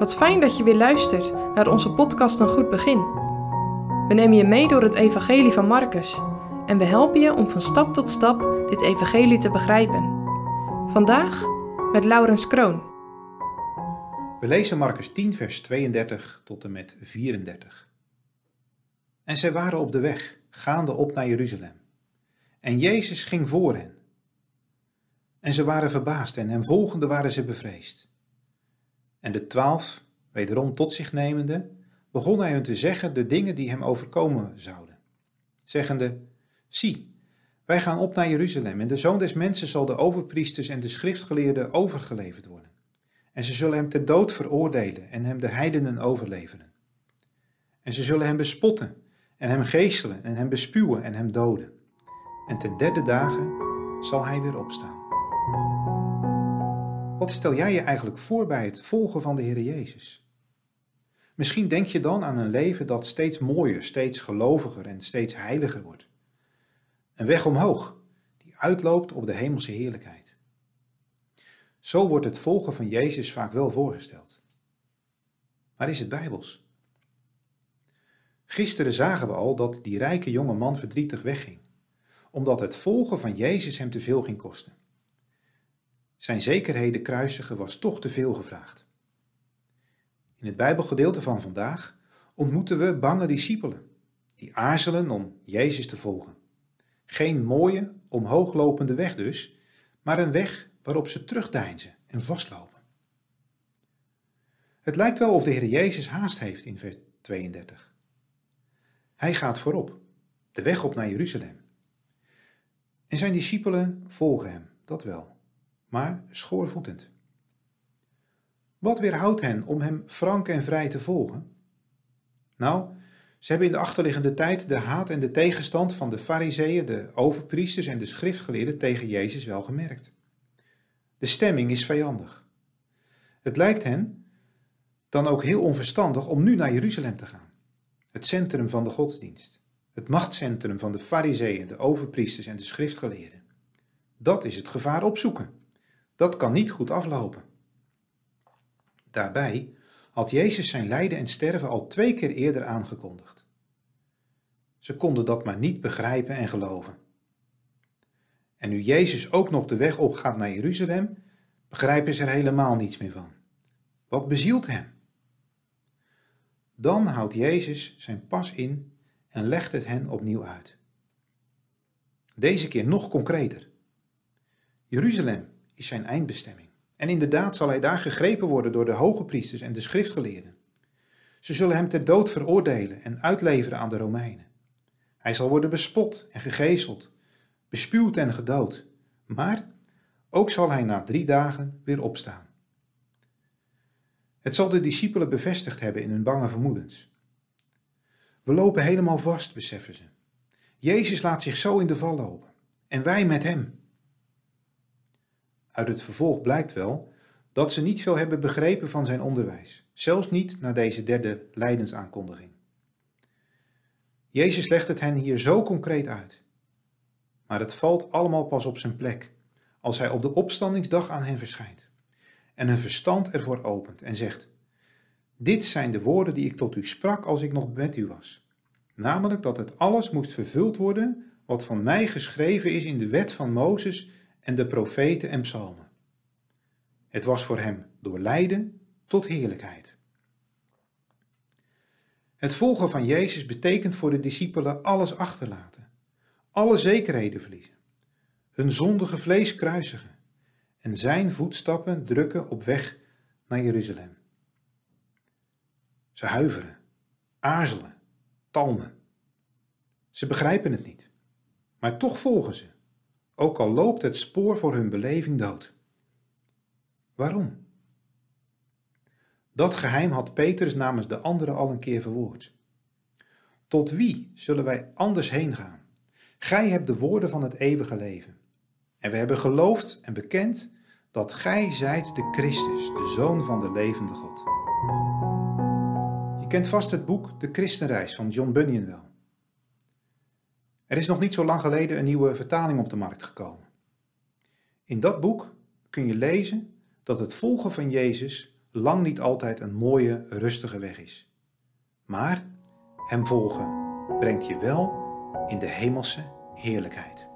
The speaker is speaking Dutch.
Wat fijn dat je weer luistert naar onze podcast Een Goed Begin. We nemen je mee door het Evangelie van Marcus en we helpen je om van stap tot stap dit Evangelie te begrijpen. Vandaag met Laurens Kroon. We lezen Marcus 10, vers 32 tot en met 34. En zij waren op de weg, gaande op naar Jeruzalem. En Jezus ging voor hen. En ze waren verbaasd en hem volgende waren ze bevreesd. En de twaalf, wederom tot zich nemende, begon hij hun te zeggen de dingen die hem overkomen zouden. Zeggende, zie, wij gaan op naar Jeruzalem en de Zoon des Mensen zal de overpriesters en de schriftgeleerden overgeleverd worden. En ze zullen hem ter dood veroordelen en hem de heidenen overleveren. En ze zullen hem bespotten en hem geestelen en hem bespuwen en hem doden. En ten derde dagen zal hij weer opstaan. Wat stel jij je eigenlijk voor bij het volgen van de Heer Jezus? Misschien denk je dan aan een leven dat steeds mooier, steeds geloviger en steeds heiliger wordt. Een weg omhoog, die uitloopt op de hemelse heerlijkheid. Zo wordt het volgen van Jezus vaak wel voorgesteld. Maar is het bijbels? Gisteren zagen we al dat die rijke jonge man verdrietig wegging, omdat het volgen van Jezus hem te veel ging kosten. Zijn zekerheden kruisigen was toch te veel gevraagd. In het Bijbelgedeelte van vandaag ontmoeten we bange discipelen, die aarzelen om Jezus te volgen. Geen mooie, omhooglopende weg dus, maar een weg waarop ze terugdeinzen en vastlopen. Het lijkt wel of de Heer Jezus haast heeft in vers 32. Hij gaat voorop, de weg op naar Jeruzalem. En zijn discipelen volgen hem, dat wel maar schoorvoetend. Wat weerhoudt hen om hem frank en vrij te volgen? Nou, ze hebben in de achterliggende tijd de haat en de tegenstand van de fariseeën, de overpriesters en de schriftgeleerden tegen Jezus wel gemerkt. De stemming is vijandig. Het lijkt hen dan ook heel onverstandig om nu naar Jeruzalem te gaan, het centrum van de godsdienst, het machtscentrum van de fariseeën, de overpriesters en de schriftgeleerden. Dat is het gevaar opzoeken. Dat kan niet goed aflopen. Daarbij had Jezus zijn lijden en sterven al twee keer eerder aangekondigd. Ze konden dat maar niet begrijpen en geloven. En nu Jezus ook nog de weg opgaat naar Jeruzalem, begrijpen ze er helemaal niets meer van. Wat bezielt hem? Dan houdt Jezus zijn pas in en legt het hen opnieuw uit. Deze keer nog concreter. Jeruzalem is zijn eindbestemming. En inderdaad zal hij daar gegrepen worden door de hoge priesters en de schriftgeleerden. Ze zullen hem ter dood veroordelen en uitleveren aan de Romeinen. Hij zal worden bespot en gegezeld, bespuwd en gedood. Maar ook zal hij na drie dagen weer opstaan. Het zal de discipelen bevestigd hebben in hun bange vermoedens. We lopen helemaal vast, beseffen ze. Jezus laat zich zo in de val lopen. En wij met hem. Uit het vervolg blijkt wel dat ze niet veel hebben begrepen van zijn onderwijs, zelfs niet na deze derde lijdensaankondiging. Jezus legt het hen hier zo concreet uit. Maar het valt allemaal pas op zijn plek als hij op de opstandingsdag aan hen verschijnt en hun verstand ervoor opent en zegt: Dit zijn de woorden die ik tot u sprak als ik nog met u was. Namelijk dat het alles moest vervuld worden wat van mij geschreven is in de wet van Mozes en de profeten en psalmen. Het was voor hem door lijden tot heerlijkheid. Het volgen van Jezus betekent voor de discipelen alles achterlaten, alle zekerheden verliezen, hun zondige vlees kruisigen en zijn voetstappen drukken op weg naar Jeruzalem. Ze huiveren, aarzelen, talmen. Ze begrijpen het niet, maar toch volgen ze ook al loopt het spoor voor hun beleving dood. Waarom? Dat geheim had Petrus namens de anderen al een keer verwoord. Tot wie zullen wij anders heen gaan? Gij hebt de woorden van het eeuwige leven. En we hebben geloofd en bekend dat gij zijt de Christus, de Zoon van de levende God. Je kent vast het boek De Christenreis van John Bunyan wel. Er is nog niet zo lang geleden een nieuwe vertaling op de markt gekomen. In dat boek kun je lezen dat het volgen van Jezus lang niet altijd een mooie, rustige weg is. Maar hem volgen brengt je wel in de hemelse heerlijkheid.